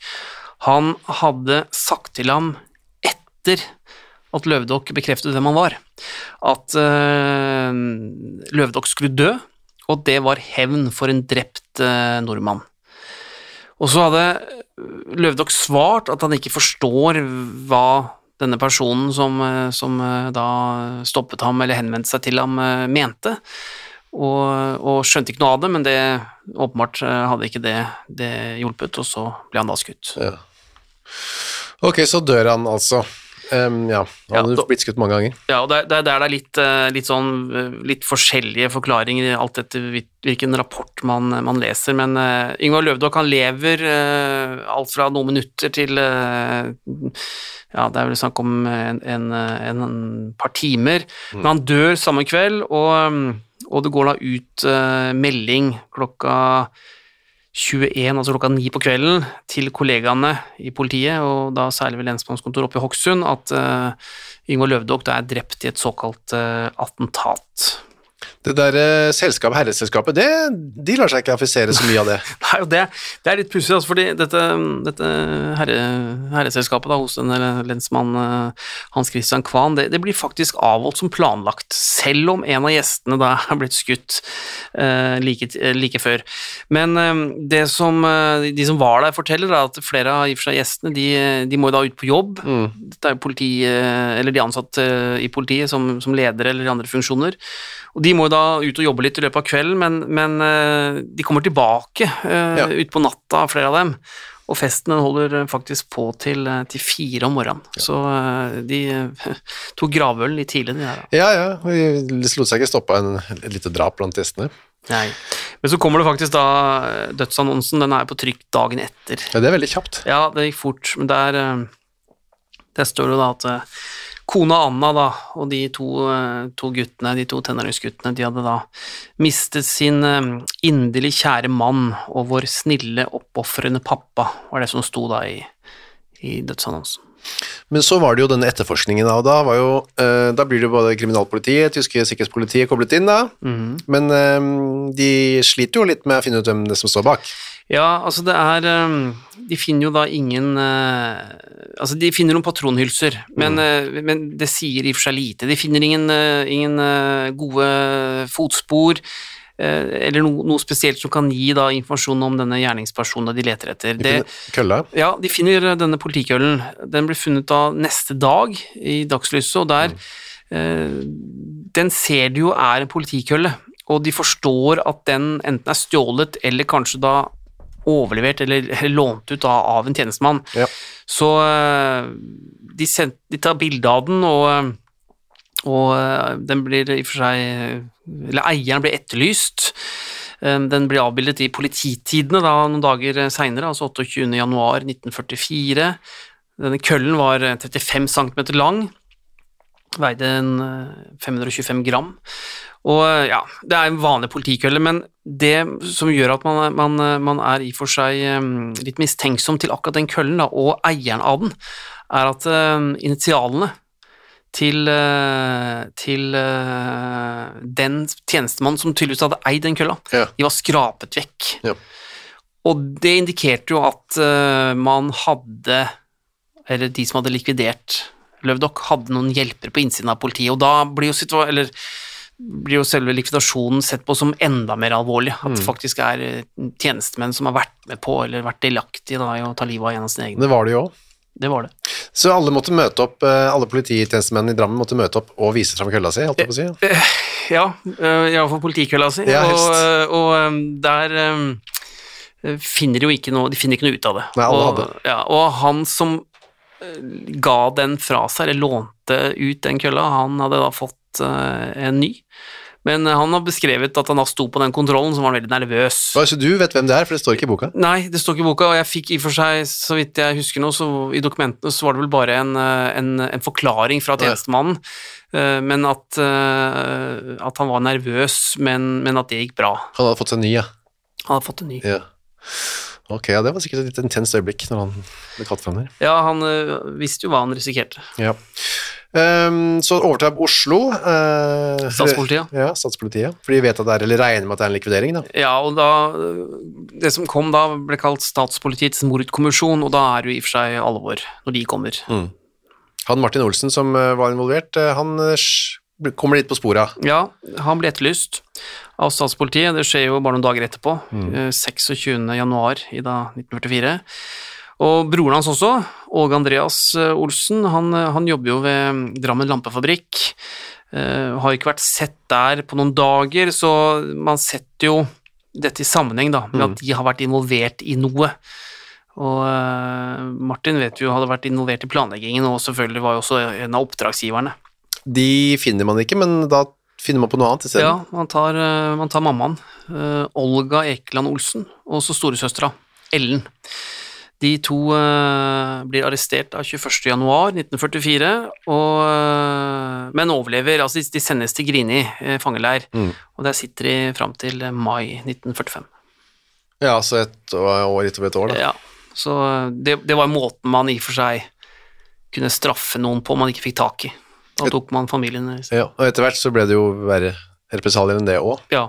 han hadde sagt til ham etter at Løvdokk bekreftet hvem han var, at uh, Løvdokk skulle dø, og det var hevn for en drept uh, nordmann. Og så hadde Løvdokk svart at han ikke forstår hva denne personen som, eh, som eh, da stoppet ham eller henvendte seg til ham, eh, mente, og, og skjønte ikke noe av det, men det åpenbart eh, hadde ikke det, det hjulpet, og så ble han da skutt. Ja. Ok, så dør han altså. Em, ja, han Ja, hadde da- blitt skutt mange ganger. Ja, og det det det er litt, eh, litt sånn eh, litt forskjellige forklaringer, alt etter hvilken rapport man, man leser, men uh, Yngvar Løvdok han lever uh, alt fra noen minutter til uh, ja, det er vel snakk om en, en, en, en par timer, men han dør samme kveld, og, mm, og det går da ut melding klokka 21, altså klokka 9 på kvelden, til kollegaene i politiet, og da særlig ved lensmannskontoret oppe i Hokksund, at uh, Yngvar Løvdok er drept i et såkalt uh, attentat. Det der eh, selskapet, herreselskapet, det, de lar seg ikke affisere så mye av det. Nei, og det, det er litt pussig, altså, fordi dette, dette herre, herreselskapet da, hos denne lensmann eh, Hans Christian Kvan, det, det blir faktisk avholdt som planlagt, selv om en av gjestene da er blitt skutt eh, like, eh, like før. Men eh, det som, de som var der forteller, da, at flere av i og for seg gjestene, de, de må da ut på jobb. Dette er jo politi, eller de ansatte i politiet som, som ledere eller i andre funksjoner. Og de må jo da ut og jobbe litt i løpet av kvelden, men, men eh, de kommer tilbake uh, Ja. utpå natta, flere av dem. Og festen den holder eh, faktisk på til, eh, til fire om morgenen. Så eh, de eh, tok gravøl litt tidlig, de her. Ja, ja, de lot seg ikke stoppe av en, et lite drap blant gjestene. Nei. Men så kommer det faktisk da eh, dødsannonsen, den er på trykk dagen etter. Ja, det er veldig kjapt. Ja, det gikk fort, men der, eh, der står det da at eh, kona Anna da, og de to, eh, to guttene, de to tenåringsguttene, de hadde da mistet sin eh, inderlig kjære mann og vår snille, oppofrende pappa, var det som sto da i, i dødsannonsen. Men så var det jo denne etterforskningen, og da, var jo, eh, da blir det både kriminalpolitiet, tyske sikkerhetspolitiet koblet inn, da. Men eh, de sliter jo litt med å finne ut hvem det som står bak. Ja, altså det er eh, De finner jo da ingen eh, Altså, de finner noen patronhylser, men, mm. men det sier i og for seg lite. De finner ingen, eh, ingen eh, gode fotspor, eh, eller noe, noe spesielt som kan gi da informasjon om denne gjerningspersonen de leter etter. De Det, finner Kølla. ja, de finner eh, denne politikøllen. Den blir funnet da neste dag i dagslyset, og der eh, Den ser de jo er en politikølle, og de forstår at den enten er stjålet eller kanskje da overlevert eller, lånt ut av, en tjenestemann. Ja. Så eh, de, sendt, de tar bilde av den, og, eh, og eh, den blir i og for seg Eller eieren blir etterlyst. Den blir avbildet i Polititidene da, noen dager seinere, altså 28. januar 1944. Denne køllen var eh, 35 cm lang, veide en eh, 525 gram. Og eh, ja, det er en vanlig politikølle, men det som gjør at man, man, man er i for seg eh, litt mistenksom til akkurat den køllen, da, og eieren av den, er at eh, initialene til, eh, til eh, den tjenestemannen som tydeligvis hadde eid den kølla, Ja. de var skrapet vekk. Ja. Og det indikerte jo at eh, man hadde, eller de som hadde likvidert Løvdokk, hadde noen hjelpere på innsiden av politiet, og da blir jo, eller, blir jo selve likvidasjonen sett på som enda mer alvorlig. At det faktisk er eh, tjenestemenn som har vært med på, eller vært delaktige da, i å ta livet av en av sine egne. Det var det jo òg. Det var det. Så alle måtte møte opp, eh, alle polititjenestemenn i Drammen måtte møte opp og vise fram kølla si, holdt jeg på å si. Ja, uh, iallfall politikølla si. Ja, og eh, og eh, der eh, finner de jo ikke noe, de finner ikke noe ut av det. Nei, alle og, hadde. Ja, og han som eh, ga den fra seg, eller lånte ut den kølla, han hadde da fått eh, en ny. Men eh, han har beskrevet at han da sto på den kontrollen, så var han veldig nervøs. Så du vet hvem det er, for det står ikke i boka? Nei, det står ikke i boka, og jeg fikk i og for seg, så vidt jeg husker nå, så i dokumentene så var det vel bare en, eh, en, en forklaring fra tjenestemannen, eh, men at, eh, at han var nervøs, men, men at det gikk bra. Han hadde fått seg en ny, ja. Han hadde fått en ny. ja. Ok, ja, det var sikkert et litt intenst øyeblikk når han ble kalt fram der. Ja, han eh, visste jo hva han risikerte. Ja. Um, så overtar Oslo uh, Statspolitiet. Ja, statspolitiet. For de vet at det er, eller regner med at det er en likvidering, da. Ja, og da Det som kom da, ble kalt Statspolitiets mordkommisjon, og da er det jo i og for seg alvor når de kommer. Han Martin Olsen som eh, var involvert, han kommer litt på sporet. Ja, han ble etterlyst av statspolitiet. Det skjer jo bare noen dager etterpå, mm. 26. januar i da 1944. Og broren hans også, Åge Andreas eh, Olsen, han, eh, han jobber jo ved Drammen lampefabrikk. Uh, har ikke vært sett der på noen dager, så man setter jo dette i sammenheng da, med at de har vært involvert i noe. Og uh, Martin vet vi jo hadde vært involvert i planleggingen, og selvfølgelig var jo også en av oppdragsgiverne. De finner man ikke, men da finner man på noe annet isteden. Ja, man tar, eh, man tar mammaen, uh, Olga Ekeland Olsen, og så storesøstera, Ellen. De to uh, blir arrestert av 21. januar 1944, og, eh, men overlever. Altså, de, de sendes til Grini uh, fangeleir, og der sitter de fram til mai 1945. Ja, så et år, litt over et år, da. Ja, så det, det var måten man i og for seg kunne straffe noen på man ikke fikk tak i. Da tok man familien i. Ja, og etter hvert så ble det jo verre represalier enn det òg. Ja.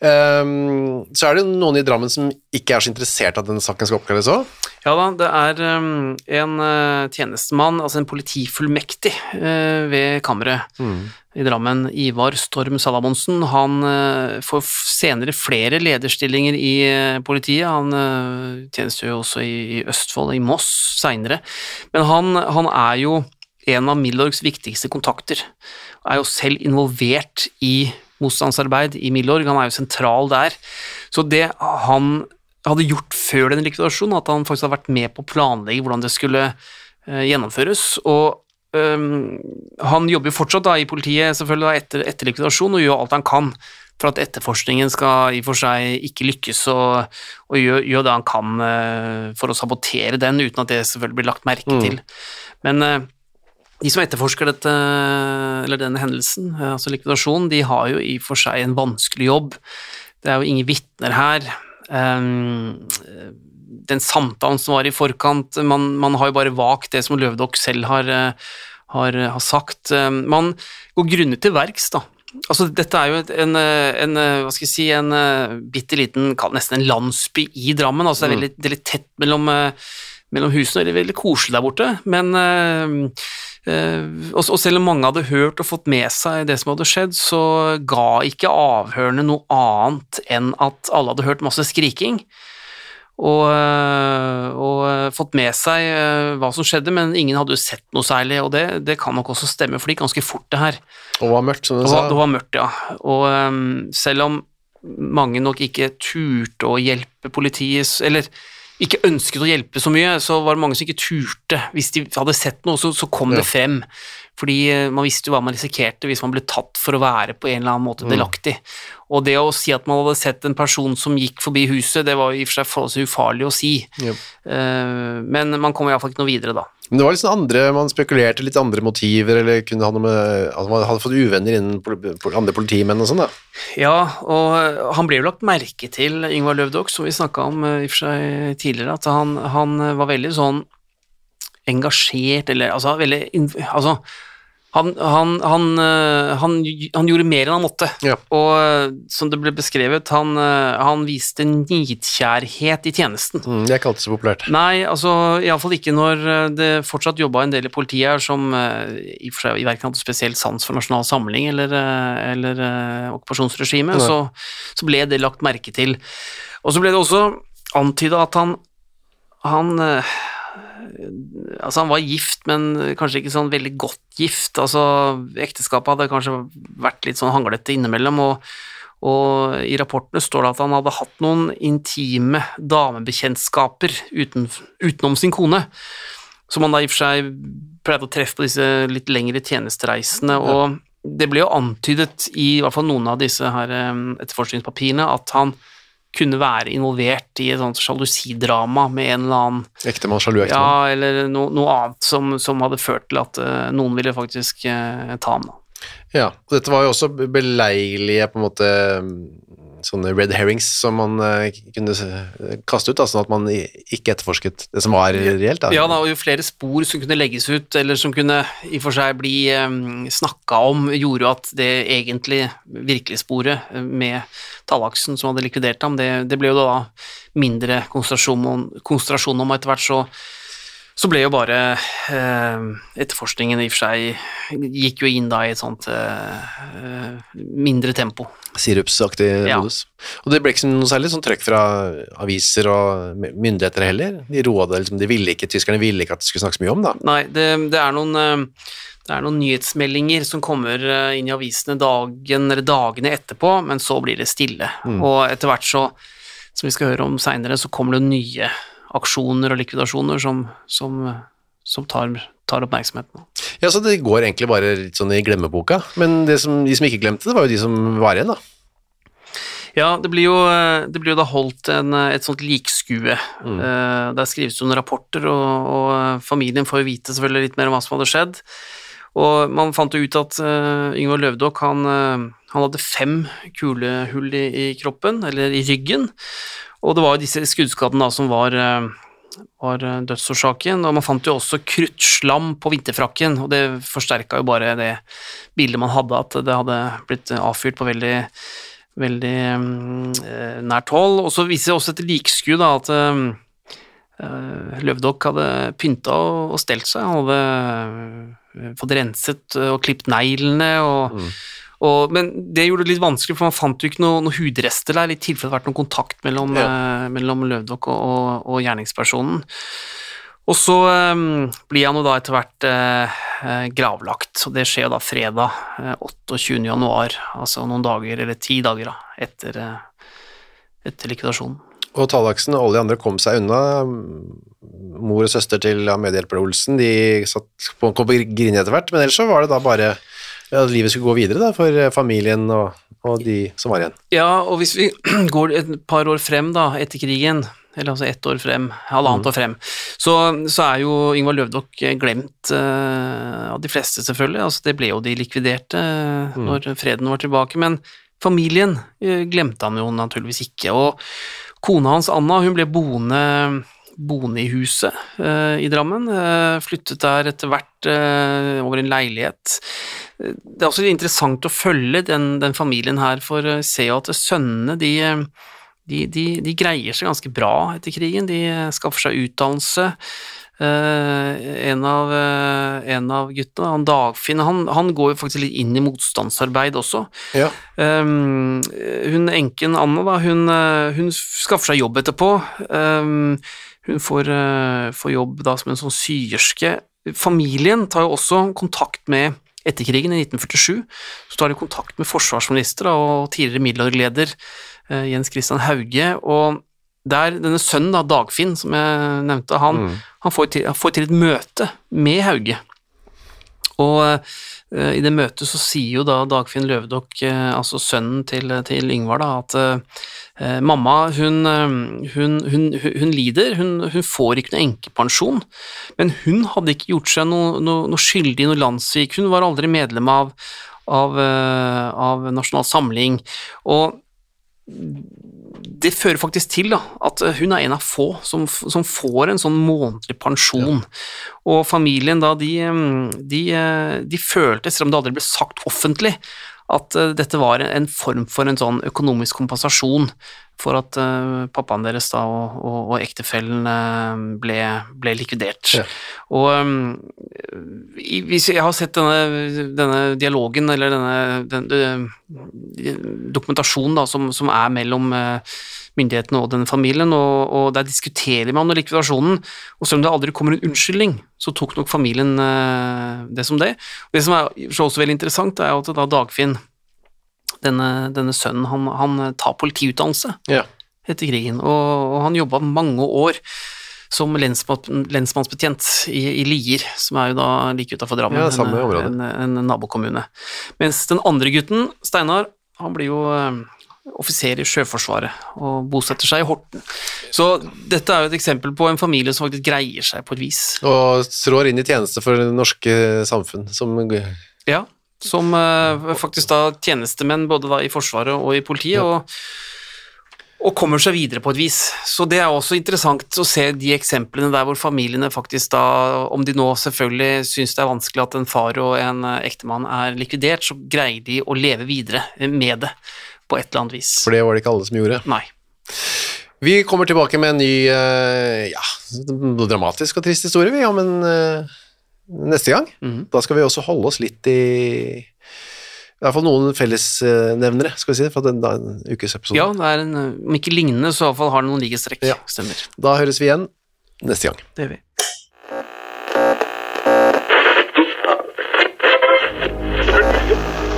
så er det noen i Drammen som ikke er så interessert at denne saken skal oppklares òg. Ja da, det er um, en uh, tjenestemann, altså en politifullmektig uh, ved kammeret i Drammen, Ivar Storm Salamonsen. Han uh, får senere flere lederstillinger i politiet. Han uh, tjenestegjør jo også i, i Østfold, i Moss, seinere. Men han, han er jo en av Milorgs viktigste kontakter. Er jo selv involvert i motstandsarbeid i Milorg, han er jo sentral der. Så det han hadde gjort før den likvidasjonen, at han faktisk hadde vært med på å planlegge hvordan det skulle eh, gjennomføres. Og um, han jobber jo fortsatt da i politiet selvfølgelig da etter, etter likvidasjon og gjør alt han kan for at etterforskningen skal i og for seg ikke lykkes, og, og gjør, gjør det han kan eh, for å sabotere den, uten at det selvfølgelig blir lagt merke til. Men eh, de som etterforsker dette, eller denne hendelsen, eh, altså likvidasjonen, de har jo i og for seg en vanskelig jobb. Det er jo ingen vitner her. Um, den samtalen som var i forkant, man, man har jo bare vagt det som Løvdokk selv har, eh, har, har sagt. Man går grunnet til verks, da. Altså, dette er jo en, eh, en eh, hva skal jeg si, en eh, bitte liten, nesten en landsby i Drammen. Altså, det er veldig, det er litt tett mellom, eh, mellom husene, det er veldig koselig der borte, men eh, eh, og, og selv om mange hadde hørt og fått med seg det som hadde skjedd, så ga ikke avhørene noe annet enn at alle hadde hørt masse skriking. Og, øh, og øh, fått med seg hva som skjedde, men ingen hadde jo sett noe særlig, og det, det kan nok også stemme, for det gikk ganske fort, det her. Og var mørkt, som du sa. det var mørkt, ja. Og selv om mange nok ikke turte å hjelpe politiet, eller ikke ønsket å hjelpe så mye, så var det mange som ikke turte. Hvis de hadde sett noe, så, så kom Ja. det frem. Fordi eh, man visste jo hva man risikerte hvis man ble tatt for å være på en eller annen måte delaktig. Og det å si at man hadde sett en person som gikk forbi huset, det var i og for seg forholdsvis ufarlig å si. Ja. Eh, men man kom iallfall ikke noe videre da. Men det var liksom andre, man spekulerte litt andre motiver, eller kunne ha noe med at man hadde fått uvenner innen andre politimenn og sånn, da. Ja, og eh, han ble jo lagt merke til, Ingvar Løvdok, som vi snakka om eh, i og for seg tidligere, at han, han eh, var veldig sånn engasjert, eller altså veldig Altså, han, han, han, eh, han, han gjorde mer enn han måtte. Ja. Og eh, som det ble beskrevet, han, eh, han viste nidkjærhet i tjenesten. Mm, det er ikke alltid så populært. Nei, altså iallfall ikke når det fortsatt jobba en del i politiet her som i og for seg verken hadde spesielt sans for Nasjonal Samling eller, eller uh, okkupasjonsregimet, så, så ble det lagt merke til. Og så ble det også antyda at han han Altså, han var gift, men kanskje ikke sånn veldig godt gift. Altså, ekteskapet hadde kanskje vært litt sånn hanglete innimellom, og, og i rapportene står det at han hadde hatt noen intime damebekjentskaper uten, utenom sin kone, som han da i og for seg pleide å treffe på disse litt lengre tjenestereisene, og det ble jo antydet i, i hvert fall noen av disse her eh, etterforskningspapirene at han kunne være involvert i et sånt sjalusidrama med en eller annen Ektemann, sjalu ektemann. ja, eller no, noe annet som, som hadde ført til at uh, noen ville faktisk uh, ta ham. da. Ja, og dette var jo også beleilige på en måte sånne red herrings som man eh, kunne kaste ut, da, sånn at man ikke etterforsket det som var reelt. Da. Ja, da, og jo flere spor som kunne legges ut, eller som kunne i og for seg bli um, snakka om, gjorde jo at det egentlig virkelige sporet eh, med Tallaksen som hadde likvidert ham, det, det ble jo da mindre konsentrasjon om, konsentrasjon om etter hvert så så ble jo bare eh, etterforskningen i og for seg gikk jo inn da i et sånt eh, eh, mindre tempo. Sirupsaktig Ja. modus. Og det ble ikke noe særlig sånn trøkk fra aviser og my- myndigheter heller. De rådet, liksom, de ville ikke, tyskerne ville ikke at det skulle snakkes mye om, da. Nei, det, det, er noen, eh, det er noen nyhetsmeldinger som kommer eh, inn i avisene dagen eller dagene etterpå, men så blir det stille. Og etter hvert så, som vi skal høre om seinere, så kommer det nye aksjoner og likvidasjoner som, som, som tar, tar oppmerksomheten. Ja, så det går egentlig bare litt sånn i glemmeboka. Men det som, de som ikke glemte det, var jo de som var igjen, da. Ja, det blir jo, eh, det blir jo da holdt en, eh, et sånt likskue. Mm. Der skrives det noen rapporter, og, og eh, familien får jo vite selvfølgelig litt mer om hva som hadde skjedd. Og man fant jo ut at uh, Yngvar Løvdok han, eh, han hadde fem kulehull i, i kroppen, eller i ryggen, og det var disse skuddskadene som var, eh, var eh, dødsårsaken, og man fant jo også kruttslam på vinterfrakken, og det forsterka jo bare det bildet man hadde, at det hadde blitt avfyrt på veldig veldig mm, eh, nært hold. Og så viser det også et likskudd da, at eh, eh, Løvdok hadde pynta og, og stelt seg. Han hadde eh, fått renset og klippet neglene. Og, og, men det gjorde det litt vanskelig, for man fant jo ikke noen noe hudrester der, i tilfelle det hadde vært noen kontakt mellom, eh, mellom Løvdok og, og, og gjerningspersonen. Og så eh, blir han jo da etter hvert eh, eh, gravlagt, og det skjer jo da fredag eh, 28. januar, altså noen dager, eller ti dager da, etter, eh, etter likvidasjonen. Og Tallaksen og alle de andre kom seg unna. Mor og søster til ja, medhjelper Olsen de satt på, kom på grin etter hvert, men ellers så var det da bare ja, at livet skulle gå videre da, for eh, familien og, og de som var igjen. Ja, og hvis vi går et par år frem da, etter krigen, eller altså ett år frem, halvannet år frem, så, så er jo Ingvar Løvdok glemt uh, av de fleste, selvfølgelig. Altså, det ble jo de likviderte mm. når freden var tilbake, men familien uh, glemte han jo naturligvis ikke. Og kona hans, Anna, hun ble boende, boende i huset eh, i Drammen, Uh, flyttet der etter hvert uh, over en leilighet. Det er også interessant å følge den, den familien her, for å se jo at sønnene de, de, de, de greier seg ganske bra etter krigen. De skaffer seg utdannelse. En, av, en av guttene, han Dagfinn, han, han går jo faktisk litt inn i motstandsarbeid også. Ja, Um, hun enken Anna, da, hun, hun skaffer seg jobb etterpå. Um, hun får, eh, får jobb da som en sånn syerske. Familien tar jo også kontakt med etter krigen, i 1947, så tar de kontakt med forsvarsminister da, og tidligere middelalderleder eh, Jens Christian Hauge, og der denne sønnen, da, Dagfinn, som jeg nevnte, han, han, får til, han, får til, et møte med Hauge. Og uh, i det møtet så sier jo da Dagfinn Løvedokk, uh, altså sønnen til, til Yngvar, da, at uh, mamma, hun, hun, hun, hun lider, hun, får ikke noe enkepensjon, men hun hadde ikke gjort seg noe, noe, noe skyldig i noe landssvik, hun var aldri medlem av, av, av Nasjonal Samling, og det fører faktisk til da, at hun er en av få som, som får en sånn månedlig pensjon. Ja. Og familien da, de, de, de, følte, selv om det aldri ble sagt offentlig, at eh, dette var en form for en sånn økonomisk kompensasjon for at uh, pappaen deres da, og, og, og ektefellen uh, ble, ble, likvidert. Ja. Og jeg har sett denne, denne dialogen, eller denne, denne dokumentasjonen da, som, som, er mellom myndighetene og denne familien, og, og, der diskuterer man likvidasjonen, og selv om det aldri kommer en unnskyldning, så tok nok familien det som det. Det som er også veldig interessant, er at da Dagfinn denne, denne sønnen han, han, tar politiutdannelse ja. etter krigen, og, og han jobba mange år som lensmann, lensmannsbetjent i, i, Lier, som er jo da like utafor Drammen, ja, en, en, en, nabokommune. Mens den andre gutten, Steinar, han blir jo eh, offiser i Sjøforsvaret og bosetter seg i Horten. Så dette er jo et eksempel på en familie som faktisk greier seg på et vis. Og trår inn i tjeneste for det norske samfunn, som Ja, som uh, faktisk da tjenestemenn både da i Forsvaret og i politiet, ja. og, og, kommer seg videre på et vis. Så det er også interessant å se de eksemplene der hvor familiene faktisk da, om de nå selvfølgelig syns det er vanskelig at en far og en eh, ektemann er likvidert, så greier de å leve videre med det på et eller annet vis. For det var det ikke alle som gjorde? Nei. Vi kommer tilbake med en ny, uh, ja, dramatisk og trist historie, vi, om en uh neste gang. Mm. Da skal vi også holde oss litt i i hvert fall noen fellesnevnere skal vi si, fra den, ukes episode. Ja, det er en, om ikke lignende, så i hvert fall har det noen likhetstrekk. Ja. Stemmer. Da høres vi igjen neste gang. Det gjør vi.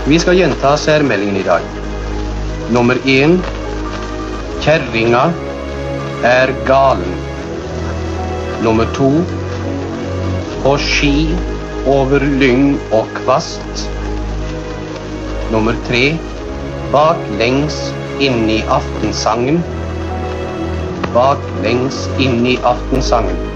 Vi skal gjenta særmeldingen i dag. Nummer én Kjerringa er galen. Nummer to på ski over lyng og kvast. Nummer tre baklengs inn i aftensangen. Baklengs inn i aftensangen.